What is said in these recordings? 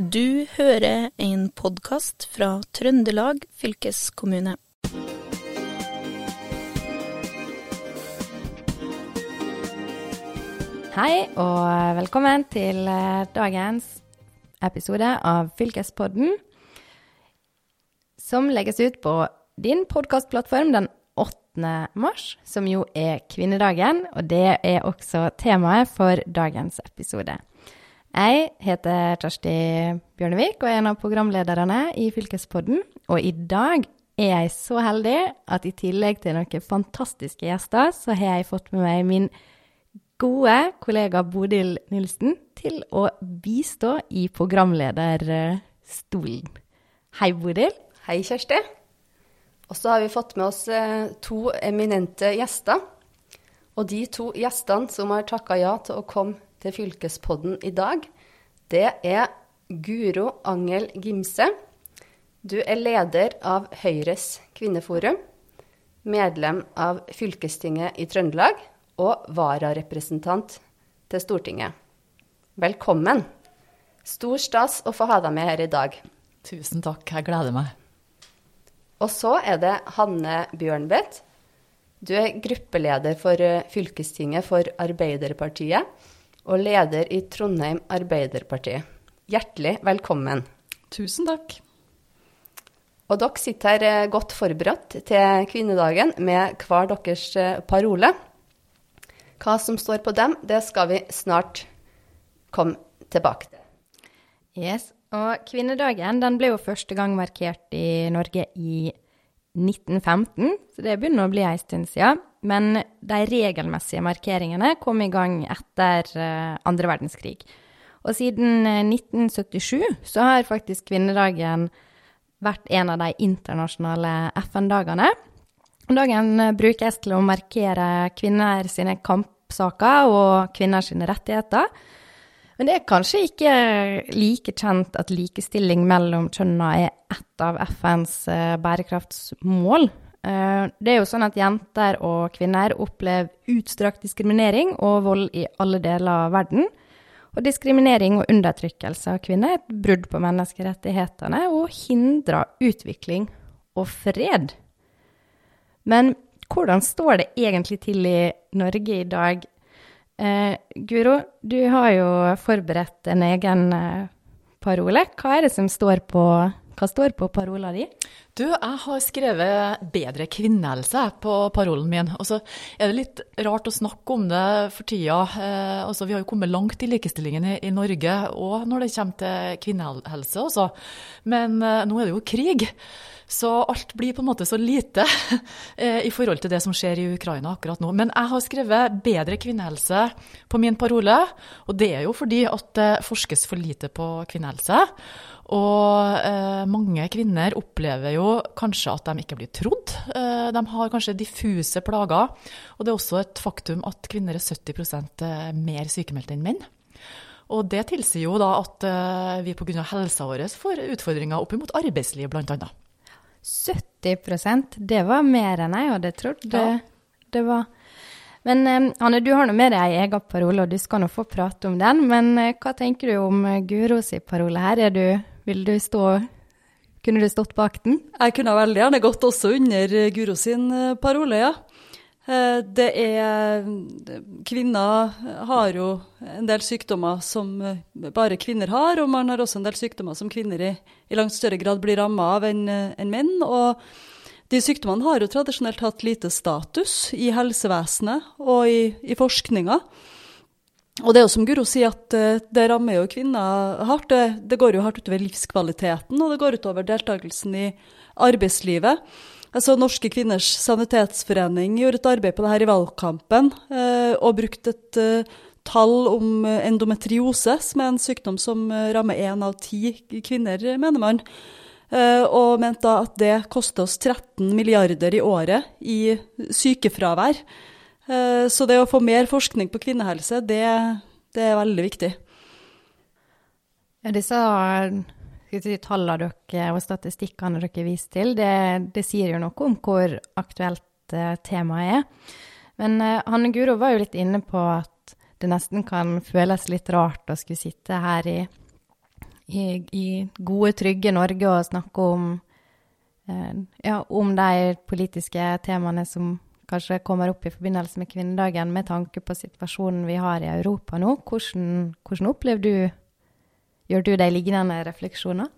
Du hører en podkast fra Trøndelag fylkeskommune. Hei og velkommen til eh, dagens episode av Fylkespodden, som legges ut på din podkastplattform den 8. mars, som jo er kvinnedagen, og det er også temaet for dagens episode. Jeg heter Kjersti Bjørnevik og er en av programlederne i Fylkespodden, og i dag er jeg så heldig at i tillegg til noen fantastiske gjester, så har jeg fått med meg min gode kollega Bodil Nilsen til å bistå i programlederstolen. Hei, Bodil. Hei, Kjersti. Og så har vi fått med oss eh, to eminente gjester. Og de to gjestene som har takka ja til å komme til Fylkespodden i dag, det er Guro Angel Gimse. Du er leder av Høyres kvinneforum, medlem av fylkestinget i Trøndelag og vararepresentant til Stortinget. Velkommen. Stor stas å få ha deg med her i dag. Tusen takk, jeg gleder meg. Og så er det Hanne Bjørnvedt. Du er gruppeleder for eh, fylkestinget for Arbeiderpartiet og leder i Trondheim Arbeiderparti. Hjertelig velkommen. Tusen takk. Og dere sitter her eh, godt forberedt til kvinnedagen med hver deres eh, parole. Hva som står på dem, det skal vi snart komme tilbake til. Yes, og kvinnedagen den ble jo første gang markert i Norge i 1915, så det begynner å bli en stund siden. Men de regelmessige markeringene kom i gang etter uh, andre verdenskrig. Og siden 1977 så har faktisk kvinnedagen vært en av de internasjonale FN-dagene. Dagen brukes til å markere kvinner sine kampsaker og kvinner sine rettigheter. Men det er kanskje ikke like kjent at likestilling mellom kjønna er ett av FNs bærekraftsmål. Det er jo sånn at jenter og kvinner opplever utstrakt diskriminering og vold i alle deler av verden. Og diskriminering og undertrykkelse av kvinner er et brudd på menneskerettighetene og hindrer utvikling og fred. Men hvordan står det egentlig til i Norge i dag? Eh, Guro, du har jo forberedt en egen eh, parole. Hva er det som står på, hva står på parola di? Du, jeg har skrevet 'bedre kvinnehelse' på parolen min. Og så er det litt rart å snakke om det for tida. Eh, altså, vi har jo kommet langt i likestillingen i, i Norge òg når det kommer til kvinnehelse. Også. Men eh, nå er det jo krig. Så alt blir på en måte så lite eh, i forhold til det som skjer i Ukraina akkurat nå. Men jeg har skrevet 'bedre kvinnehelse' på min parole, og det er jo fordi at det forskes for lite på kvinnehelse. Og eh, mange kvinner opplever jo kanskje at de ikke blir trodd. Eh, de har kanskje diffuse plager. Og det er også et faktum at kvinner er 70% mer sykemeldte enn menn. Og det tilsier jo da at eh, vi pga. helsa vår får utfordringer opp mot arbeidsliv, bl.a. 70% det var mer enn jeg hadde trodd det, det var. Men um, Anne, du har nå med deg ei egen parole, og du skal nå få prate om den. Men uh, hva tenker du om eh, Guro si parole her? Er du, vil du stå Kunne du stått bak den? Jeg kunne veldig gjerne gått også under Guro sin parole, ja. Det er Kvinner har jo en del sykdommer som bare kvinner har, og man har også en del sykdommer som kvinner i, i langt større grad blir ramma av enn en menn. og de sykdommene har jo tradisjonelt hatt lite status i helsevesenet og i, i forskninga. Og det er jo som Guro sier, at det rammer jo kvinner hardt. Det, det går jo hardt utover livskvaliteten, og det går utover deltakelsen i arbeidslivet. Altså, Norske kvinners sanitetsforening gjorde et arbeid på det her i valgkampen, eh, og brukte et eh, tall om endometriose, som er en sykdom som rammer én av ti kvinner, mener man. Eh, og mente da at det koster oss 13 milliarder i året i sykefravær. Eh, så det å få mer forskning på kvinnehelse, det, det er veldig viktig. Ja, disse si, tallene dere og statistikkene dere viser til, det, det, sier jo noe om hvor aktuelt uh, temaet er. Men uh, Hanne Guro var jo litt inne på at det nesten kan føles litt rart å skulle sitte her i i, i gode, trygge Norge og snakke om, eh, ja, om de politiske temaene som kanskje kommer opp i forbindelse med kvinnedagen, med tanke på situasjonen vi har i Europa nå. Hvordan, hvordan opplever du Gjør du deg lignende refleksjoner?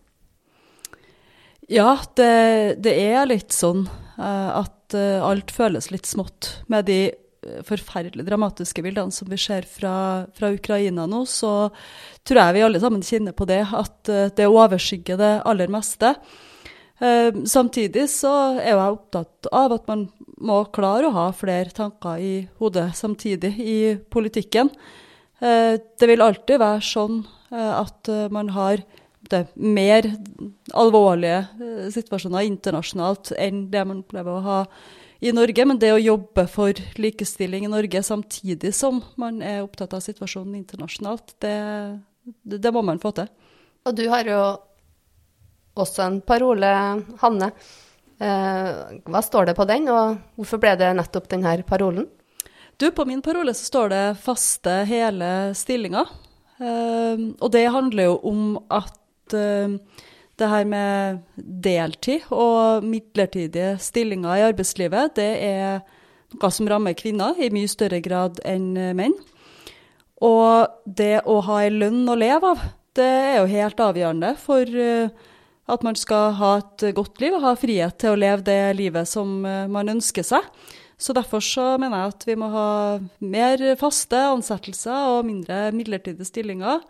Ja, det, det er litt sånn uh, at uh, alt føles litt smått. Med de uh, forferdelig dramatiske bildene som vi ser fra, fra, Ukraina nå, så tror jeg vi alle sammen kjenner på det, at det overskygger det aller meste. Samtidig så er jeg opptatt av at man må klare å ha flere tanker i hodet samtidig i politikken. Det vil alltid være sånn at man har det, mer alvorlige eh, situasjoner internasjonalt enn det man opplever å ha i Norge. Men det å jobbe for likestilling i Norge samtidig som man er opptatt av situasjonen internasjonalt, det, det, det må man få til. Og du har jo også en parole, Hanne. Eh, hva står det på den, og hvorfor ble det nettopp denne parolen? Du, På min parole så står det 'faste, hele stillinger'. Uh, og det handler jo om at uh, det her med deltid og midlertidige stillinger i arbeidslivet, det er noe som rammer kvinner i mye større grad enn eh, menn. Og det å ha ei lønn å leve av, det er jo helt avgjørende for at man skal ha et godt liv og ha frihet til å leve det livet som man ønsker seg. Så Derfor så mener jeg at vi må ha mer faste ansettelser og mindre midlertidige stillinger.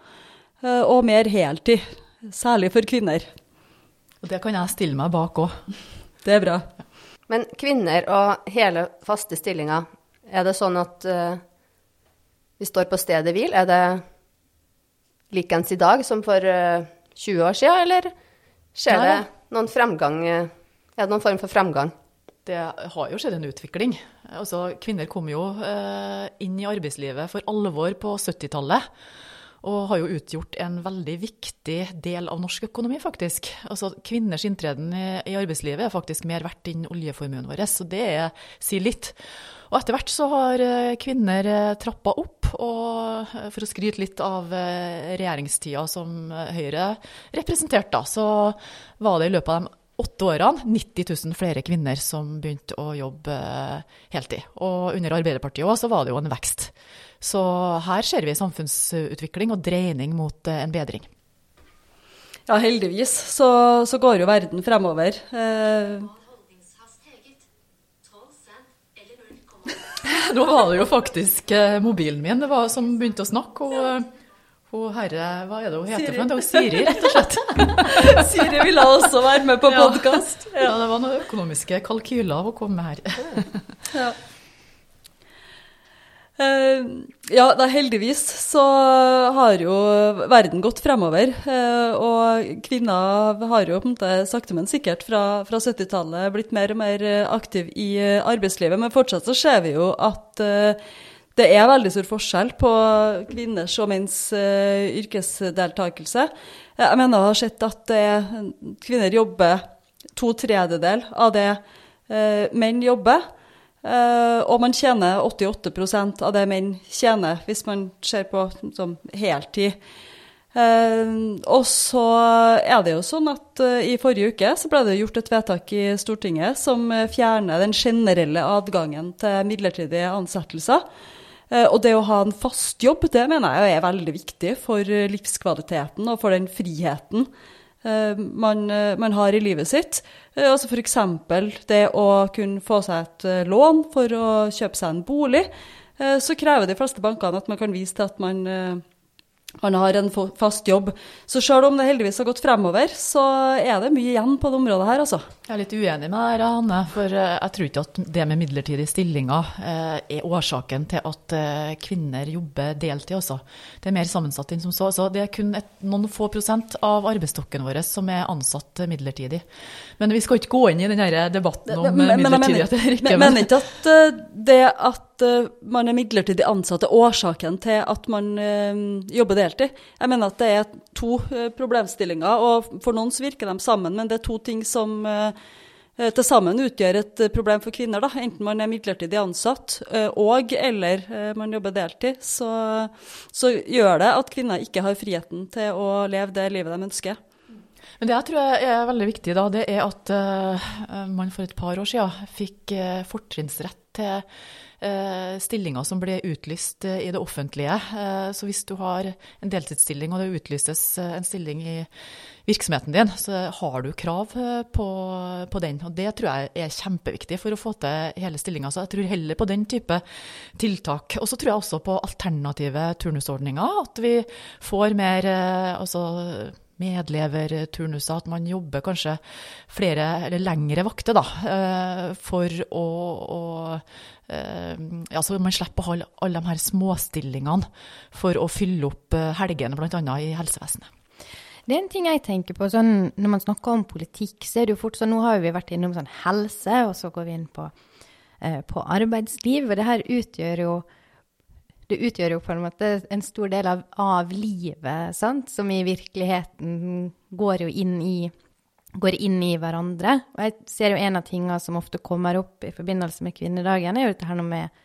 Og mer heltid. Særlig for kvinner. Og det kan jeg stille meg bak òg. Det er bra. Men kvinner og hele faste stillinger, er det sånn at uh, vi står på stedet hvil? Er det likens i dag som for uh, eh, 20 år siden, eller skjer Nei. det noen fremgang? Uh, er det noen form for fremgang? Det har jo skjedd en utvikling. Altså, kvinner kom jo inn i arbeidslivet for alvor på 70-tallet og har jo utgjort en veldig viktig del av norsk økonomi, faktisk. Altså, Kvinners inntreden i, arbeidslivet er faktisk mer verdt enn oljeformuen vår, så det sier litt. Og etter hvert så har eh, kvinner eh, trappa opp, og eh, for å skryte litt av regjeringstida som Høyre representerte, så var det i løpet av de åtte årene 90 000 flere kvinner som begynte å jobbe heltid. Og under Arbeiderpartiet òg så var det jo en vekst. Så her ser vi samfunnsutvikling og dreining mot eh, en bedring. Ja, heldigvis så, så går jo verden fremover. Eh, Nå var det jo faktisk eh, mobilen min var, som begynte å snakke. og... Hun herre, hva er det hun heter for noe? Siri, rett og slett. Siri ville også være med på podkast. Ja. ja. det var noen økonomiske kalkyler hun kom med her. ja. Uh, ja, da, heldigvis så har jo verden gått fremover. Uh, og kvinner har jo på en måte sakte, men sikkert fra, fra 70-tallet blitt mer og mer aktiv i arbeidslivet. Men fortsatt så ser vi jo at det er veldig stor forskjell på kvinners og menns yrkesdeltakelse. Jeg mener jeg har sett at kvinner jobber to tredjedel av det menn jobber. Uh, og man tjener 88% av det menn tjener, hvis man ser på som heltid. Uh, og så er det jo sånn at uh, i forrige uke så ble det gjort et vedtak i Stortinget som fjerner den generelle adgangen til midlertidige ansettelser. Og det å ha en fast jobb, det mener jeg er veldig viktig for livskvaliteten og for den friheten man, man har i livet sitt. Eh, altså F.eks. det å kunne få seg et eh, lån for å kjøpe seg en bolig. Eh, så krever de fleste bankene at man kan vise til at man man har en fast jobb. Så selv om det heldigvis har gått fremover, så er det mye igjen på det området her, altså. Jeg er litt uenig med deg, Hanne. For eh, jeg tror ikke at det med midlertidige stillinger eh, er årsaken til at eh, kvinner jobber deltid altså. Det er mer sammensatt enn som så. så det er kun et, noen få prosent av arbeidsstokken vår som er ansatt midlertidig. Men vi skal ikke gå inn i denne debatten om midlertidighet eller ikke. Men mener ikke at det at man er midlertidig ansatt er årsaken til at man jobber deltid. Jeg mener at det er to problemstillinger, og for noen så virker de sammen, men det er to ting som eh, til sammen utgjør et eh, problem for kvinner, da, enten man er midlertidig ansatt eh, og eller man jobber deltid, så, så, gjør det at kvinner ikke har friheten til å leve det livet de ønsker. Men Det jeg tror er veldig viktig, da, det er at man for et par år siden fikk fortrinnsrett til Eh, stillinger som blir utlyst eh, i det offentlige. Eh, så hvis du har en deltidsstilling og det utlyses en stilling i virksomheten din, så har du krav på, på den. Og det tror jeg er kjempeviktig for å få til hele stillinga. Så jeg tror heller på den type tiltak. Og så tror jeg også på alternative turnusordninger. At vi får mer altså medleverturnuser, at man jobber kanskje flere eller lengre vakter da, for å, å Eh, ja, så man slipper å holde alle de her småstillingene for å fylle opp eh, helgene, bl.a. i helsevesenet. Det er en ting jeg tenker på, sånn, Når man snakker om politikk, så er det jo fort sånn Nå har vi vært innom sånn helse, og så går vi inn på, eh, på arbeidsliv. Og det her utgjør jo det utgjør jo på en måte en stor del av, av livet, sant? som i virkeligheten går jo inn i går inn i hverandre. Og jeg ser jo en av tingene som ofte kommer opp i forbindelse med kvinnedagen, er jo dette her med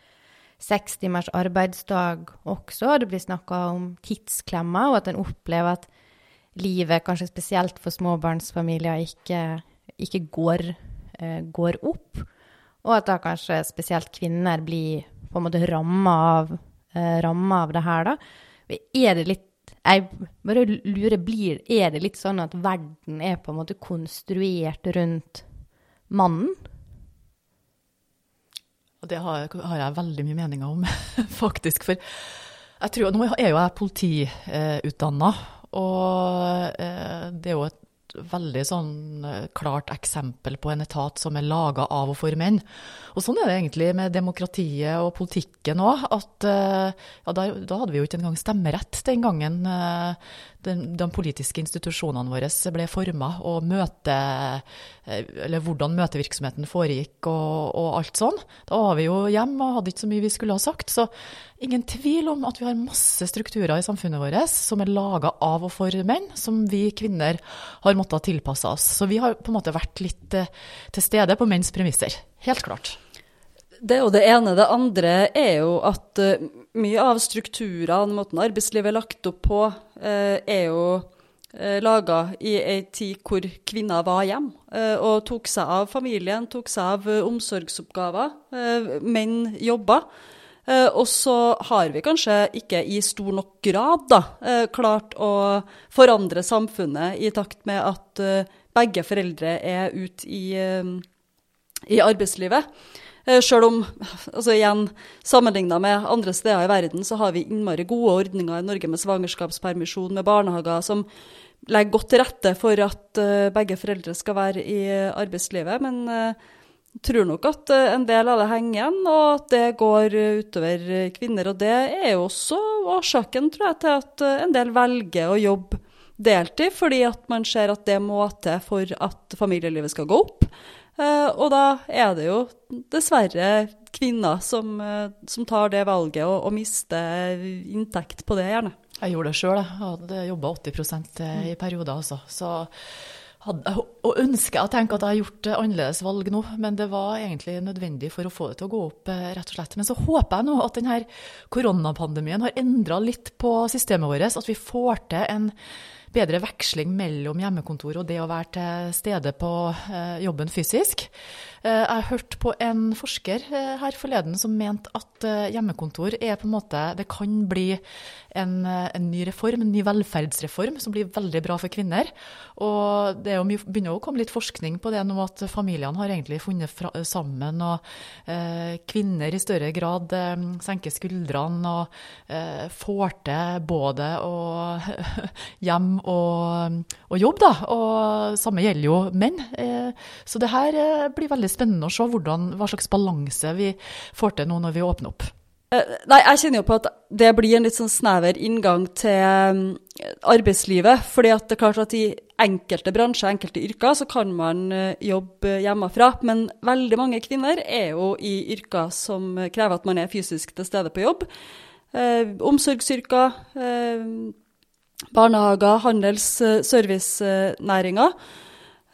seks timers arbeidsdag også. Det blir snakka om tidsklemmer, og at en opplever at livet, kanskje spesielt for småbarnsfamilier, ikke, ikke går, eh, går, opp. Og at da kanskje spesielt kvinner blir på en måte ramma av, eh, av det her, da. Er det litt jeg bare lurer, blir Er det litt sånn at verden er på en måte konstruert rundt mannen? Og det har, har jeg veldig mye meninger om, faktisk. For jeg tror, nå er jo jeg politiutdanna, og eh, det er jo et veldig sånn eh, klart eksempel på en etat som er laga av og for menn. Og sånn er det egentlig med demokratiet og politikken òg. At eh, ja, da, da, hadde vi jo ikke engang stemmerett den gangen eh, de, de politiske institusjonene våre ble forma, og møte, eller hvordan møtevirksomheten foregikk og, og, alt sånn. Da var vi jo hjemme og hadde ikke så mye vi skulle ha sagt. Så ingen tvil om at vi har masse strukturer i samfunnet vårt som er laga av og for menn, som vi kvinner har måttet tilpasse oss. Så vi har på en måte vært litt eh, til stede på menns premisser. Helt klart. Det er jo det ene. Det andre er jo at uh, mye av strukturene, måten arbeidslivet er lagt opp på, uh, er jo uh, laga i ei tid hvor kvinner var hjemme uh, og tok seg av familien, tok seg av omsorgsoppgaver. menn jobba. Eh, og så har vi kanskje ikke i stor nok grad da, eh, klart å forandre samfunnet i takt med at eh, begge foreldre er ute i, i arbeidslivet. Selv om, altså igjen, sammenligna med andre steder i verden, så har vi innmari gode ordninger i Norge med svangerskapspermisjon, med barnehager som legger godt til rette for at begge foreldre skal være i arbeidslivet. Men jeg tror nok at eh, en del av det henger igjen, og at det går utover kvinner. Og det er jo også årsaken, tror jeg, til at eh, en del velger å jobbe deltid, fordi at man ser at det må til for at familielivet skal gå opp. Eh, og da er det jo dessverre kvinner som, som tar det valget og, og, mister inntekt på det, gjerne. Jeg gjorde det sjøl, jeg. Hadde jobba 80% i perioder, altså. Så hadde, og ønsker jeg tenker at jeg har gjort annerledes valg nå, men det var egentlig nødvendig for å få det til å gå opp, eh, rett og slett. Men så håper jeg nå at denne koronapandemien har endra litt på systemet vårt, at vi får til en bedre veksling mellom hjemmekontor og det å være til stede på eh, jobben fysisk. Eh, jeg hørte på en forsker her forleden som mente at hjemmekontor er på en måte Det kan bli en, en, ny reform, en ny velferdsreform, som blir veldig bra for kvinner. Og det mye, begynner å komme litt forskning på det nå, at familiene har egentlig funnet fra, sammen. Og eh, kvinner i større grad eh, senker skuldrene og eh, får til både å, hjem og, og, jobb, da. Og samme gjelder jo menn. Eh, så det her eh, blir veldig spennende å se hvordan, hva slags balanse vi får til nå når vi åpner opp. Eh, nei, jeg kjenner jo på at det blir en litt sånn snever inngang til arbeidslivet. fordi at det er klart at i enkelte bransjer, enkelte yrker, så kan man jobbe hjemmefra. Men veldig mange kvinner er jo i yrker som krever at man er fysisk til stede på jobb. Omsorgsyrker, barnehager, handels-, servicenæringer.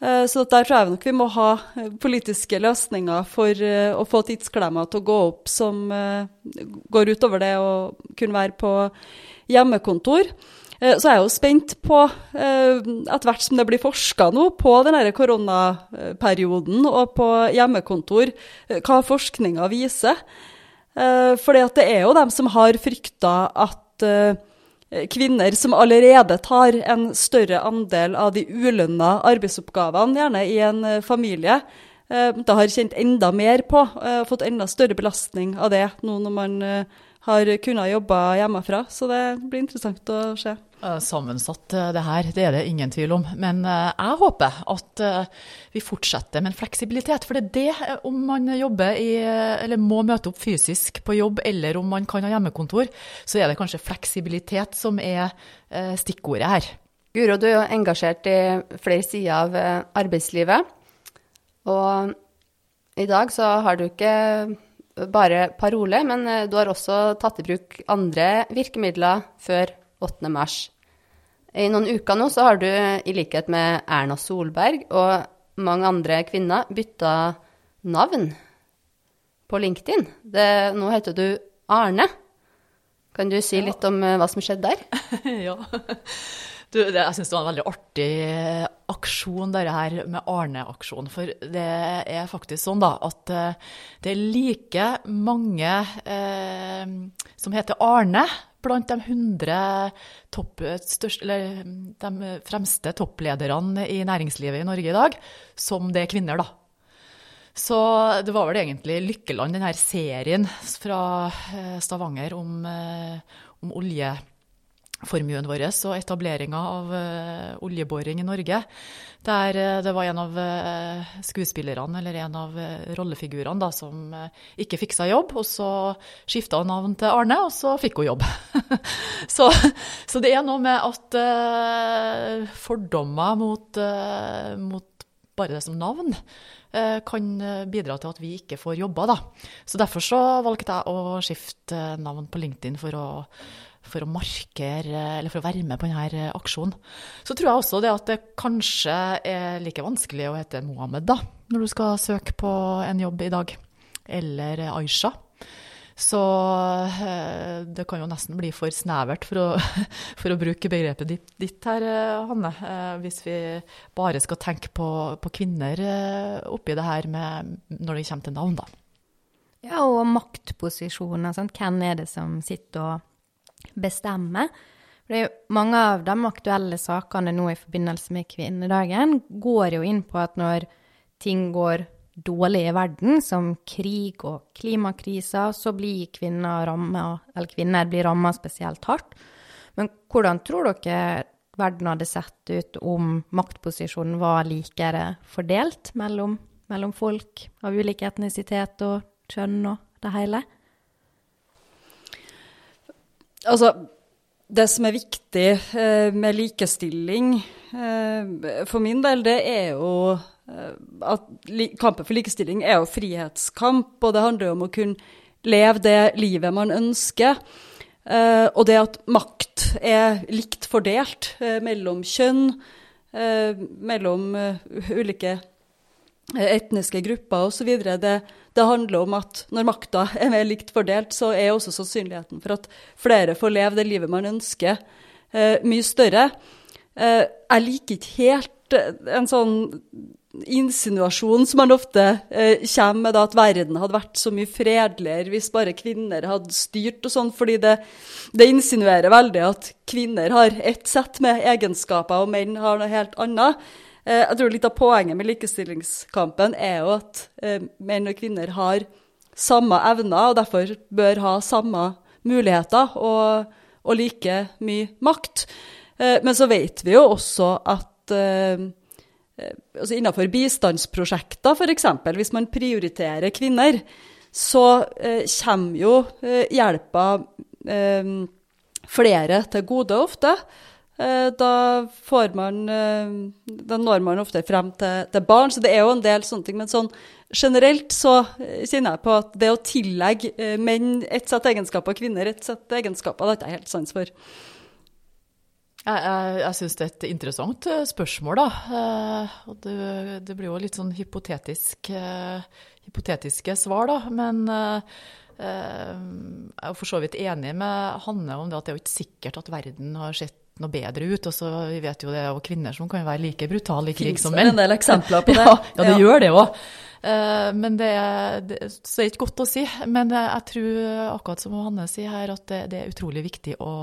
Eh, så der tror jeg nok vi må ha eh, politiske løsninger for eh, å få tidsklemma til å gå opp som går utover det å kunne være på hjemmekontor. Så jeg er jo spent på, etter hvert som det blir forska nå på denne koronaperioden og på hjemmekontor, hva forskninga viser. Fordi det er jo dem som har frykta at Eh, kvinner som allerede tar en større andel av de ulønna arbeidsoppgavene, gjerne i en eh, familie, eh, da har kjent enda mer på, fått enda større belastning av det nå når man har kunnet jobbe hjemmefra. Så det blir interessant å se. Sammensatt det her, det er det ingen tvil om. Men jeg håper at vi fortsetter med en fleksibilitet. For det er det, om man jobber i, eller må møte opp fysisk på jobb, eller om man kan ha hjemmekontor, så er det kanskje fleksibilitet som er stikkordet her. Guro, du er jo engasjert i flere sider av arbeidslivet. Og i dag så har du ikke bare parole, men eh, du har også tatt i bruk andre virkemidler før 8. mars. I noen uker nå så har du, i likhet med Erna Solberg og mange andre kvinner, bytta navn på LinkedIn. Det, nå heter du Arne. Kan du si litt om eh, hva som skjedde der? ja. Du, det, jeg syns det var en veldig artig aksjon, dette her med Arne-aksjon. For det er faktisk sånn da, at uh, det er like mange eh, som heter Arne blant de 100 topp, største, eller, de fremste topplederne i næringslivet i Norge i dag, som det er kvinner, da. Så det var vel egentlig Lykkeland, denne serien fra uh, Stavanger om, om olje formuen vår og etableringa av uh, oljeboring i Norge. Der uh, det var en av uh, skuespillerne, eller en av rollefigurene, da, som ikke fiksa jobb. Og så skifta hun navn til Arne, og så fikk hun jobb. så, så, det er noe med at fordommer mot, mot bare det som navn kan bidra til at vi ikke får jobber. Da. Så derfor så valgte jeg å skifte navn på LinkedIn for å for å markere, eller for å være med på denne aksjonen. Så tror jeg også det at det kanskje er like vanskelig å hete Mohammed da, når du skal søke på en jobb i dag. Eller Aisha. Så eh, det kan jo nesten bli for snevert, for å, for å bruke begrepet ditt, ditt, her, eh, Hanne. Eh, hvis vi bare skal tenke på, på kvinner oppi det her med, når det kommer til navn, da. Ja, og maktposisjoner. Sant? Hvem er det som sitter og bestemme. For mange av de aktuelle sakene nå i forbindelse med kvinnedagen går jo inn på at når ting går dårlig i verden, som krig og klimakriser, så blir kvinner rammet, eller kvinner blir ramma spesielt hardt. Men hvordan tror dere verden hadde sett ut om maktposisjonen var likere fordelt mellom, mellom folk av ulik etnisitet og kjønn og det hele? Altså, det som er viktig eh, med likestilling eh, for min del, det er jo eh, at kampen for likestilling er jo frihetskamp, og det handler jo om å kunne leve det livet man ønsker. Og det at makt er likt fordelt mellom kjønn, mellom ulike etniske grupper osv. Det, det handler om at når makta er mer likt fordelt, så er også sannsynligheten for at flere får leve det livet man ønsker, eh, mye større. Eh, jeg liker ikke helt eh, en sånn insinuasjon som man ofte eh, kommer med, da, at verden hadde vært så mye fredeligere hvis bare kvinner hadde styrt og sånn, fordi det, det, insinuerer veldig at kvinner har ett sett med egenskaper, og menn har noe helt annet. Eh, jeg tror litt av poenget med likestillingskampen er jo at eh, menn og kvinner har samme evner, og derfor bør ha samme muligheter og, og like mye makt. Eh, men så vet vi jo også at altså innenfor bistandsprosjekter, f.eks., hvis man prioriterer kvinner, så kommer jo hjelpa flere til gode ofte. Eh, da, man, eh, da når man ofte frem til, til, barn, så det er jo en del sånne ting. Men sånn generelt så eh, kjenner jeg på at det å tillegge menn et sett egenskaper og kvinner et sett egenskaper, det har jeg helt sans for. Jeg, jeg, jeg syns det er et interessant spørsmål, da. Og det, det blir jo litt sånn hypotetisk, hypotetiske svar, da. Men jeg er for så vidt enig med Hanne om det at det er jo ikke sikkert at verden har sett noe bedre ut. Og så vi vet jo det er kvinner som kan være like brutale i krig som menn. en del eksempler på det? Ja, ja det Ja. gjør det òg. Men det, er- det, så det er ikke godt å si. Men jeg, jeg tror, akkurat som Hanne sier her, at det, det er utrolig viktig å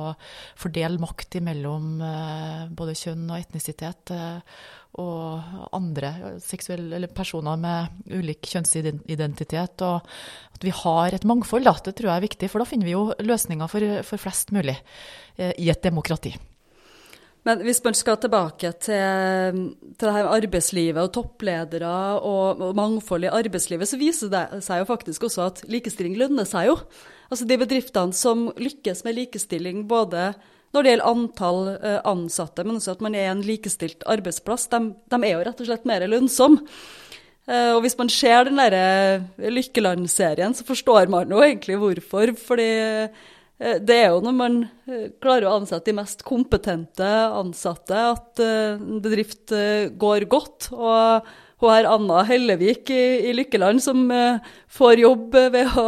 fordele makt mellom både kjønn og etnisitet. eh, Og andre seksuelle, eller personer med ulik kjønnsidentitet. Og at vi har et mangfold, da, det tror jeg er viktig. For da finner vi jo løsninger for, for flest mulig eh, i et demokrati. Men hvis man skal tilbake til, til det her med arbeidslivet og toppledere og, og mangfold i arbeidslivet, så viser det seg jo faktisk også at likestilling lønner seg jo. Altså de bedriftene som lykkes med likestilling, både når det gjelder antall eh, ansatte, men også at man er en likestilt arbeidsplass, de, de er jo rett og slett mer lønnsomme. Eh, og hvis man ser den derre Lykkeland-serien, så forstår man jo egentlig hvorfor. Fordi eh, det er jo når man eh, klarer å ansette de mest kompetente ansatte, at eh, en bedrift eh, går godt. Og hun her Anna Hellevik i, i Lykkeland som eh, får jobb eh, ved å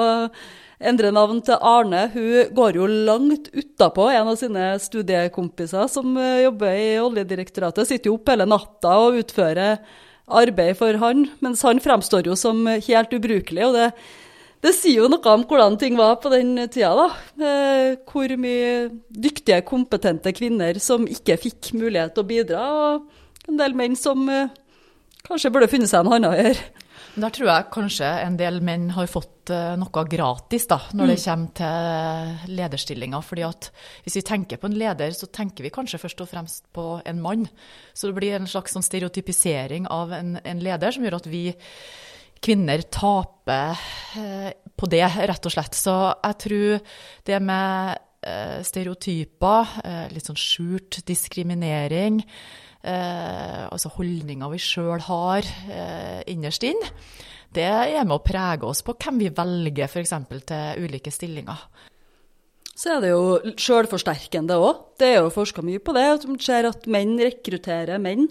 endre navn til Arne, hun går jo langt utapå en av sine studiekompiser som eh, jobber i Oljedirektoratet. Sitter jo opp hele natta og utfører arbeid for han, mens han fremstår jo som helt ubrukelig. og det det sier jo noe om hvordan ting var på den tida, da. Eh, hvor mye dyktige, kompetente kvinner som ikke fikk mulighet til å bidra, og en del menn som eh, kanskje burde funnet seg en annen å gjøre. Der tror jeg kanskje en del menn har fått eh, noe gratis da, når det kommer til lederstillinger. fordi at hvis vi tenker på en leder, så tenker vi kanskje først og fremst på en mann. Så det blir en slags sånn stereotypisering av en, en leder som gjør at vi kvinner taper eh, på det, rett og slett. Så jeg tror det med eh, stereotyper, eh, litt sånn skjult diskriminering, altså holdninger vi sjøl har innerst inn, det er med å prege oss på hvem vi velger f.eks. til ulike stillinger. Så er det jo sjølforsterkende òg. Det er jo forska mye på det. at Man ser at menn rekrutterer menn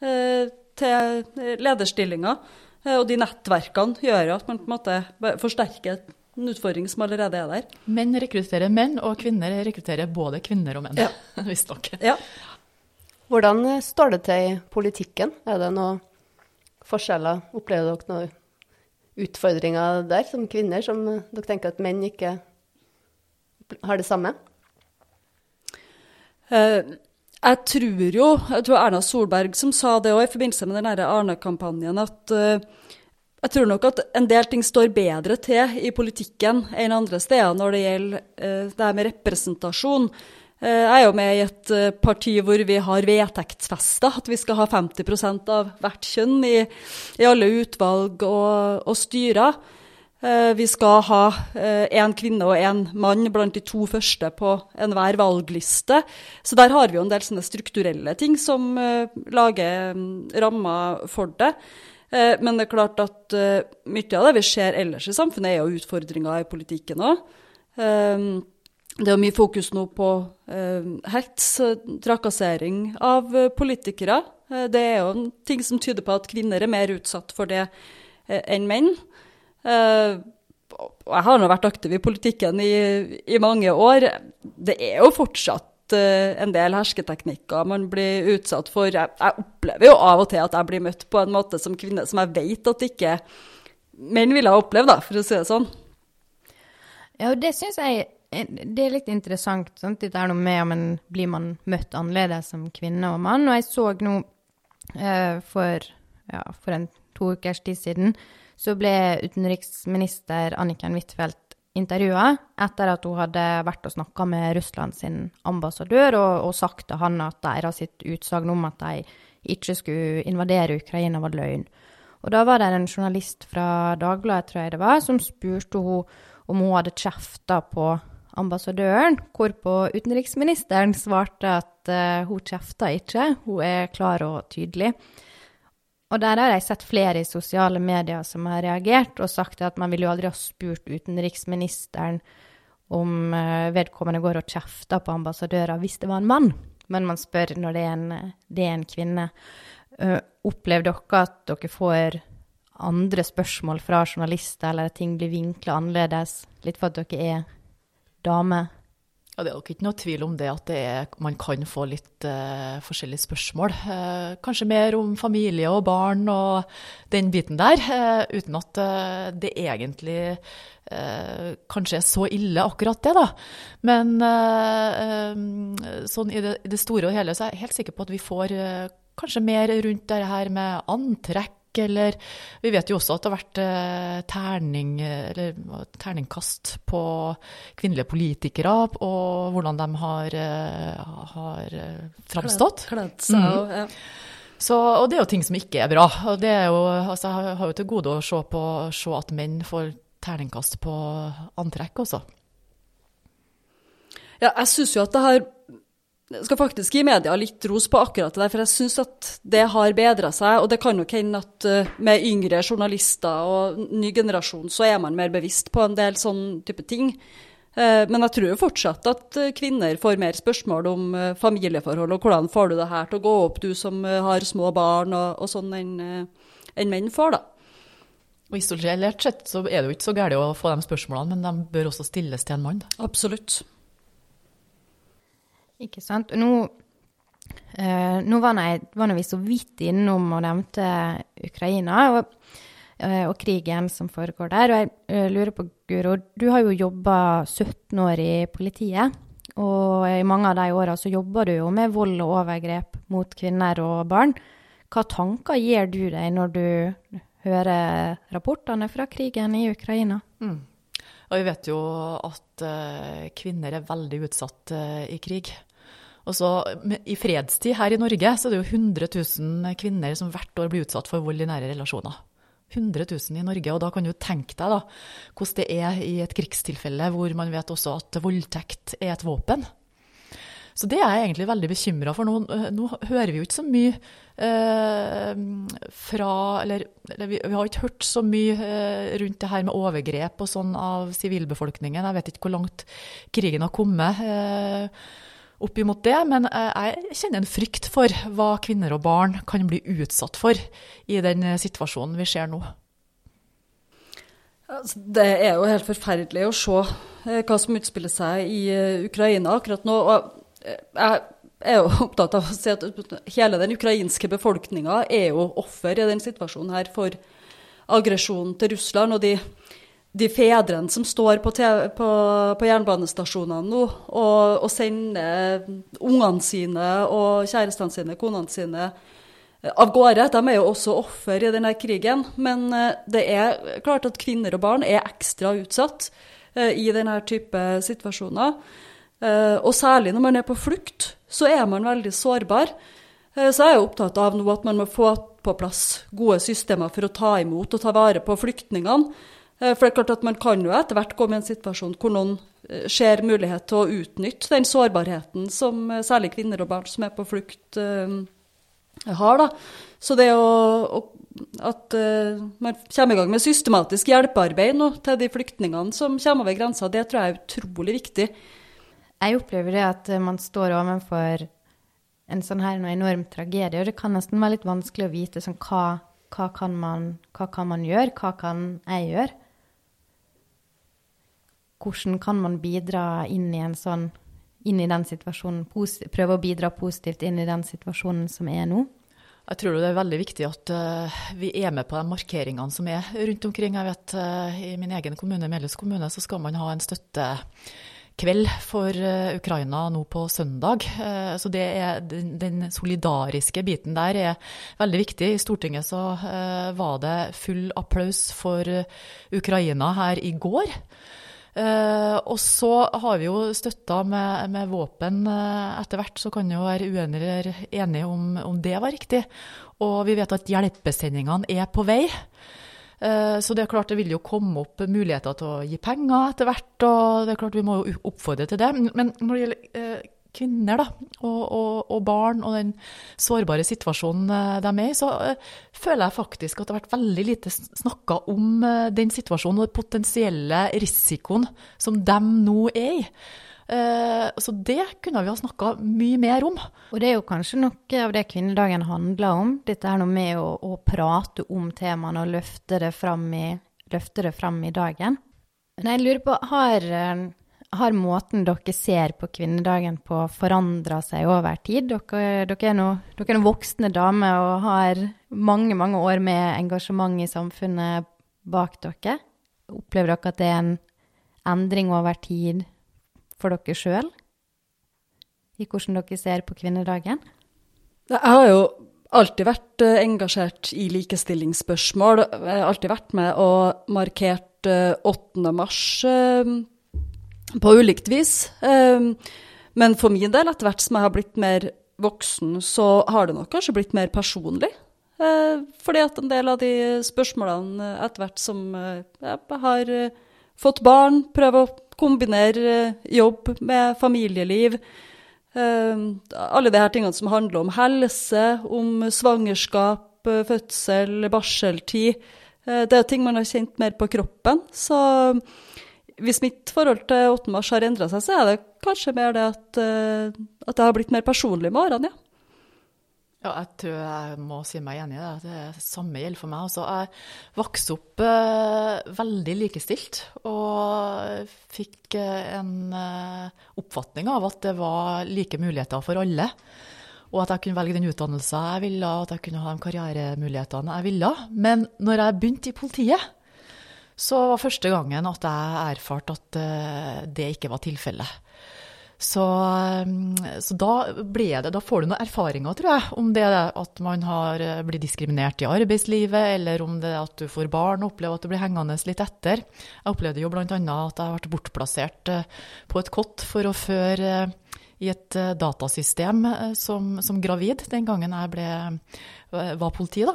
eh, til lederstillinger. Eh, og de nettverkene gjør at man på en måte forsterker en utfordring som allerede er der. Menn rekrutterer menn, og kvinner rekrutterer både kvinner og menn. Ja. Visstnok. Ja. Hvordan eh, står det til i politikken? Er det noen forskjeller? Opplever dere noen utfordringer der som kvinner, som eh, dere tenker at menn ikke har det samme? Eh, Jeg tror jo, jeg tror Erna Solberg som sa det òg i forbindelse med den Arne-kampanjen, at uh, jeg tror nok at en del ting står bedre til i politikken enn andre steder når det gjelder uh, det her med representasjon. Uh, Jeg er jo med i et parti hvor vi har vedtektsfesta at vi skal ha 50 av hvert kjønn i, i alle utvalg og, og styrer. Eh, Vi skal ha én kvinne og én mann blant de to første på enhver valgliste. Så der har vi jo en del sånne strukturelle ting som eh, lager mm, rammer for det. Eh, Men det er klart at eh, mye av det vi ser ellers i samfunnet, er jo utfordringer i politikken òg. Det er jo mye fokus nå på eh, hets, eh, trakassering av eh, politikere. Eh, Det er jo ting som tyder på at kvinner er mer utsatt for det eh, enn menn. Eh, og jeg har nå vært aktiv i politikken i, i mange år. Det er jo fortsatt eh, en del hersketeknikker man blir utsatt for. Jeg, jeg opplever jo av og til at jeg blir møtt på en måte som kvinne som jeg vet at ikke menn ville ha opplevd, for å si det sånn. Ja, det syns jeg det er litt interessant. Sant? Dette er noe med om en blir man møtt annerledes som kvinne og mann. Og jeg så nå uh, for, ja, for en to ukers tid siden, så ble utenriksminister Anniken Huitfeldt intervjua etter at hun hadde vært og snakka med Russland sin ambassadør og, og sagt til han at deres utsagn om at de ikke skulle invadere Ukraina, var løgn. Og da var det en journalist fra Dagbladet, tror jeg det var, som spurte hun om hun hadde kjefta på ambassadøren, hvorpå utenriksministeren svarte at uh, hun kjefta ikke, hun er klar og tydelig. Og der har jeg sett flere i sosiale medier som har reagert og sagt at man ville jo aldri ha spurt utenriksministeren om uh, vedkommende går og kjefter på ambassadører hvis det var en mann. men man spør når det er en, det er en kvinne. Uh, opplever dere at dere får andre spørsmål fra journalister, eller at ting blir vinkla annerledes, litt for at dere er dame? Ja, Det er nok ikke noe tvil om det at det er, man kan få litt uh, forskjellige spørsmål. Uh, kanskje mer om familie og barn og den biten der, uh, uten at det egentlig kanskje er så ille akkurat det, da. Men sånn i det, i det, store og hele så er jeg helt sikker på at vi får kanskje mer rundt det her med antrekk eller Vi vet jo også at det har vært eh, terning, terningkast på kvinnelige politikere, og hvordan de har, eh, har eh, framstått. Kledd seg mm. ja. Så, og det er jo ting som ikke er bra. og det er jo, altså, Jeg har jo til gode å se, på, se at menn får terningkast på antrekk også. Ja, jeg syns jo at det har skal faktisk gi media litt ros på akkurat det der, for jeg syns at det har bedra seg. Og det kan nok hende at uh, med yngre journalister og ny generasjon, så er man mer bevisst på en del sånn type ting. Uh, men jeg tror jo fortsatt at uh, kvinner får mer spørsmål om familieforhold, og hvordan får du det her til å gå opp, du som har små barn, og, og sånn, enn en menn får, da. Og Isolert sett så er det jo ikke så galt å få de spørsmålene, men de bør også stilles til en mann. Absolutt. Ikke sant. Og nå, eh, nå var, jeg, var vi så vidt innom og nevnte Ukraina og, eh, og, krigen som foregår der. Og jeg eh, lurer på, Guro, du har jo jobba 17 år i politiet. Og i mange av de åra så jobber du jo med vold og overgrep mot kvinner og barn. Hva tanker gir du deg når du hører rapportene fra krigen i Ukraina? Mm. Og vi vet jo at uh, kvinner er veldig utsatt i krig. Og så I fredstid her i Norge så er det jo 100 000 kvinner som hvert år blir utsatt for vold i nære relasjoner. 100 000 i Norge, og da kan du tenke deg da, hvordan det er i et krigstilfelle hvor man vet også at voldtekt er et våpen. Så det er jeg egentlig veldig bekymra for. Nå, nå, hører vi jo ikke så mye eh, fra Eller, eller vi, vi, har ikke hørt så mye eh, rundt det her med overgrep og sånn av sivilbefolkningen. Jeg vet ikke hvor langt krigen har kommet. Eh, opp imot det, men eh, jeg kjenner en frykt for hva kvinner og barn kan bli utsatt for i den eh, situasjonen vi ser nå. Altså, det er jo helt forferdelig å se eh, hva som utspiller seg i Ukraina akkurat nå. og Jeg er jo opptatt av å si at hele den ukrainske befolkninga er jo offer i den situasjonen her for aggresjonen til Russland. og de de fedrene som står på, på, på jernbanestasjonene nå og, og sender ungene sine og kjærestene sine, konene sine, eh, av gårde. De er jo også offer i denne krigen. Men eh, det er klart at kvinner og barn er ekstra utsatt eh, i denne type situasjoner. Og særlig når man er på flukt, så er man veldig sårbar. Så jeg er opptatt av nå at man må få på plass gode systemer for å ta imot og ta vare på flyktningene. Eh, for det er klart at Man kan jo etter hvert komme i en situasjon hvor noen eh, ser mulighet til å utnytte den sårbarheten som eh, særlig kvinner og barn som er på flukt, har. da. Så det å, at man kommer i gang med systematisk hjelpearbeid nå til de flyktningene som kommer over grensa, det tror jeg er utrolig viktig. Jeg opplever det at man står overfor en sånn her enorm tragedie, og det kan nesten være litt vanskelig å vite sånn, hva, hva, kan man, hva kan man gjøre, hva kan jeg gjøre? Hvordan kan man bidra inn i en sånn inn i den situasjonen, prøve å bidra positivt inn i den situasjonen som er nå? Jeg tror det er veldig viktig at uh, vi er med på de markeringene som er rundt omkring. Jeg vet uh, I min egen kommune, Melhus kommune, så skal man ha en støttekveld for uh, Ukraina nå på søndag. så er, den, den, solidariske biten der er veldig viktig. I Stortinget så var det full applaus for Ukraina her i går. Uh, og så har vi jo støtta med, med, våpen uh, etter hvert, så kan jo være uenige eller enige om, om, det var riktig. Og vi vet at hjelpesendingene er på vei. Uh, så det er klart det vil jo komme opp muligheter til å gi penger etter hvert, og det er klart vi må jo oppfordre til det. Men når det gjelder kvinner da, og, og, og, barn og den sårbare situasjonen eh, de er i, så uh, føler jeg faktisk at det har vært veldig lite snakka om uh, den situasjonen og den potensielle risikoen som de nå er i. Eh, så det kunne vi ha snakka mye mer om. Og det er jo kanskje noe av det kvinnedagen handler om. Dette er noe med å, å prate om temaene og løfte det fram i, løfte det fram i dagen. Men jeg lurer på, har, eh, har måten dere ser på kvinnedagen på forandra seg over tid? Dere, dere, er noen voksne damer og har mange, mange år med engasjement i samfunnet bak dere. Opplever dere at det er en endring over tid for dere sjøl? I hvordan dere ser på kvinnedagen? Jeg har jo alltid vært eh, engasjert i likestillingsspørsmål. Jeg har alltid vært med og markert 8. Eh, mars eh, på ulikt vis. Men for min del, etter hvert som jeg har blitt mer voksen, så har det nok kanskje blitt mer personlig. Fordi at en del av de spørsmålene etter hvert som jeg har fått barn, prøver å kombinere jobb med familieliv, Ehm, alle de her tingene som handler om helse, om svangerskap, eh, fødsel, barseltid. Eh, det er ting man har kjent mer på kroppen. Så hvis mitt forhold til 8. mars har endra seg, så er det kanskje mer det at, eh, at det har blitt mer personlig med årene, ja. Ja, jeg tror jeg må si meg enig i det. Det samme gjelder for meg. Altså, jeg vokste opp eh, veldig likestilt og fikk eh, en eh, oppfatning av at det var like muligheter for alle. Og at jeg kunne velge den utdannelsen jeg ville, og at jeg kunne ha de karrieremulighetene jeg ville. Men når jeg begynte i politiet, så var første gangen at jeg erfarte at eh, det ikke var tilfellet. Så, um, så, da, det, da får du noen erfaringer, tror jeg, om det at man har eh, blitt diskriminert i arbeidslivet, eller om det at du får barn og opplever at du blir hengende litt etter. Jeg opplevde jo bl.a. at jeg vært bortplassert eh, på et kott for å føre eh, i et datasystem som, som gravid, den gangen jeg ble, var politi. da.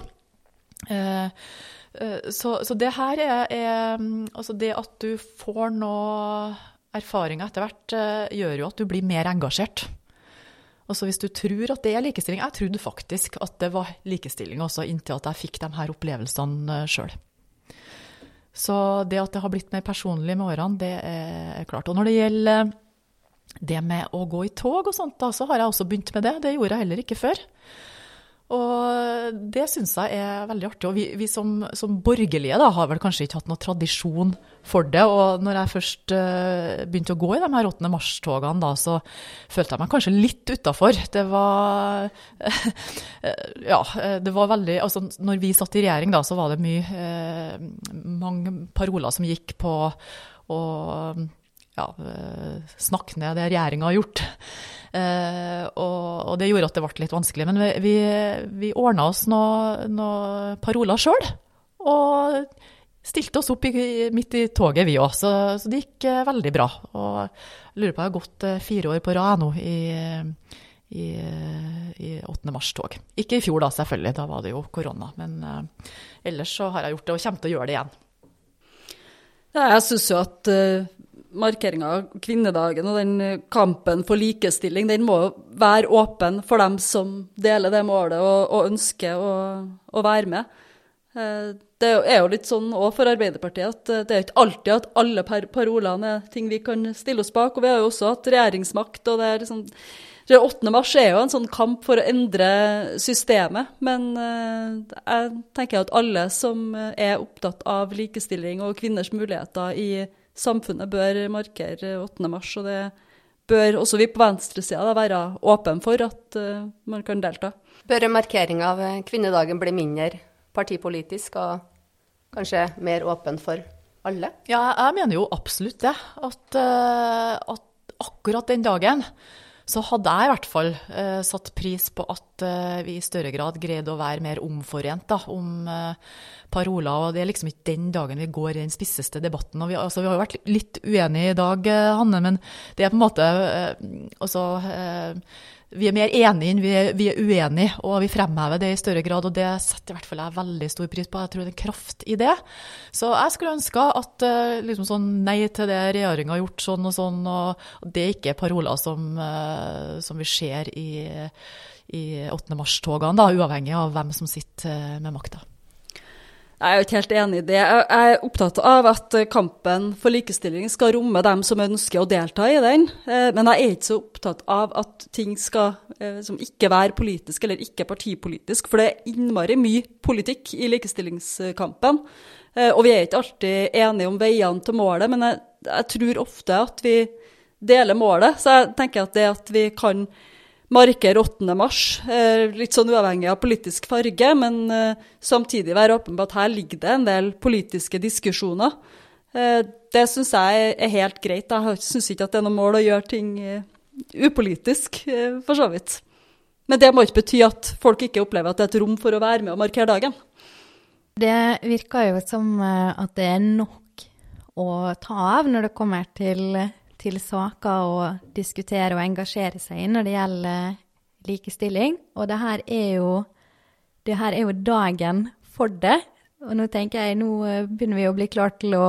Så, så, det her er, er mm, Altså det at du får noe erfaringer etter hvert uh, gjør jo at du blir mer engasjert. Altså Hvis du tror at det er likestilling Jeg trodde faktisk at det var likestilling også inntil at jeg fikk de her opplevelsene uh, sjøl. Så det at det har blitt mer personlig med årene, det er klart. Og når det gjelder det med å gå i tog og sånt, da, så har jeg også begynt med det. Det gjorde jeg heller ikke før. Og det syns jeg er veldig artig. Og vi, vi som, som, borgerlige da, har vel kanskje ikke hatt noen tradisjon for det. Og når jeg først uh, begynte å gå i de her 8. mars-togene, da, så følte jeg meg kanskje litt utafor. Det var Ja, det var veldig Altså, når vi satt i regjering, da, så var det mye uh, Mange paroler som gikk på å ja, snakke ned det regjeringa har gjort. Eh, og, og, det gjorde at det ble litt vanskelig. Men vi, vi, vi ordna oss noen noe paroler sjøl. Og stilte oss opp i, midt i toget, vi òg. Så, så, det gikk uh, veldig bra. Og jeg lurer på jeg har gått uh, fire år på rad nå i, i, i 8. mars-tog. Ikke i fjor, da, selvfølgelig. Da var det jo korona. Men ellers så har jeg gjort det, og kommer til å gjøre det igjen. Ja, jeg syns jo at markeringa av kvinnedagen og den eh, kampen for likestilling, den må være åpen for dem som deler det målet og, og ønsker å, å, være med. Eh, det er jo litt sånn òg for Arbeiderpartiet at eh, det er ikke alltid at alle parolene er ting vi kan stille oss bak. Og vi har jo også hatt regjeringsmakt, og det er liksom 8. mars er jo en sånn kamp for å endre systemet, men jeg tenker at alle som er opptatt av likestilling og kvinners muligheter i samfunnet bør markere 8. mars, og det bør også vi på venstresida være åpne for at uh, man kan delta. Bør markeringa av kvinnedagen bli mindre partipolitisk og kanskje mer åpen for alle? Ja, jeg mener jo absolutt det. At, uh, at akkurat den dagen så hadde jeg i hvert fall eh, satt pris på at eh, vi i større grad greide å være mer omforent da, om eh, paroler. og Det er liksom ikke den dagen vi går i den spisseste debatten. og Vi, altså, vi har jo vært litt uenige i dag, eh, Hanne, men det er på en måte altså, vi er mer enige enn vi er, vi er, uenige, og vi fremhever det i større grad. Og det setter i hvert fall jeg veldig stor pris på. Jeg tror det er kraft i det. Så jeg skulle ønske at uh, liksom sånn nei til det regjeringa har gjort sånn og sånn, og det er ikke paroler som, uh, som vi ser i, i 8. mars-togene, uavhengig av hvem som sitter uh, med makta. Jeg er jo ikke helt enig i det. Jeg er opptatt av at kampen for likestilling skal romme dem som ønsker å delta i den. Eh, men jeg er ikke så opptatt av at ting skal eh, som ikke være politisk eller ikke partipolitisk, for det er innmari mye politikk i likestillingskampen. Eh, og vi er ikke alltid enige om veiene til målet, men jeg, jeg tror ofte at vi deler målet. Så jeg tenker at det at vi kan markere 8. mars, eh, litt sånn uavhengig av politisk farge, men eh, samtidig være åpen på at her ligger det en del politiske diskusjoner. Eh, det syns jeg er helt greit. Jeg syns ikke at det er noe mål å gjøre ting upolitisk, for så vidt. Men det må ikke bety at folk ikke opplever at det er et rom for å være med og markere dagen. Det virker jo som at det er nok å ta av når det kommer til til saker å diskutere og engasjere seg i når det gjelder likestilling. Og det her er jo, her er jo dagen for det. Og nå tenker jeg, nå eh, begynner vi å bli klar til å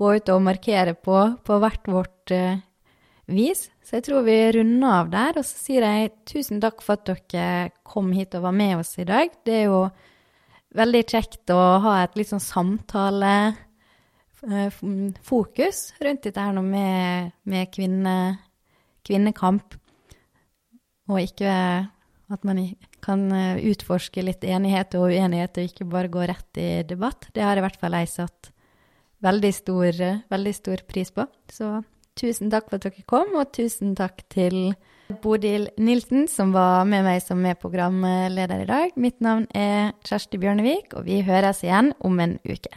gå ut og markere på, på hvert vårt uh, vis. Så jeg tror vi runder av der. Og så sier jeg tusen takk for at dere kom hit og var med oss i dag. Det er jo veldig kjekt å ha et litt sånn samtale Eh, fokus rundt dette her med, med kvinne, kvinnekamp. Og ikke at man kan eh, utforske litt enighet og uenighet, og ikke bare gå rett i debatt. Det har i hvert fall jeg satt veldig stor, veldig stor pris på. Så tusen takk for at dere kom, og tusen takk til Bodil Nilsen, som var med meg som er programleder i dag. Mitt navn er Kjersti Bjørnevik, og vi høres igjen om en uke.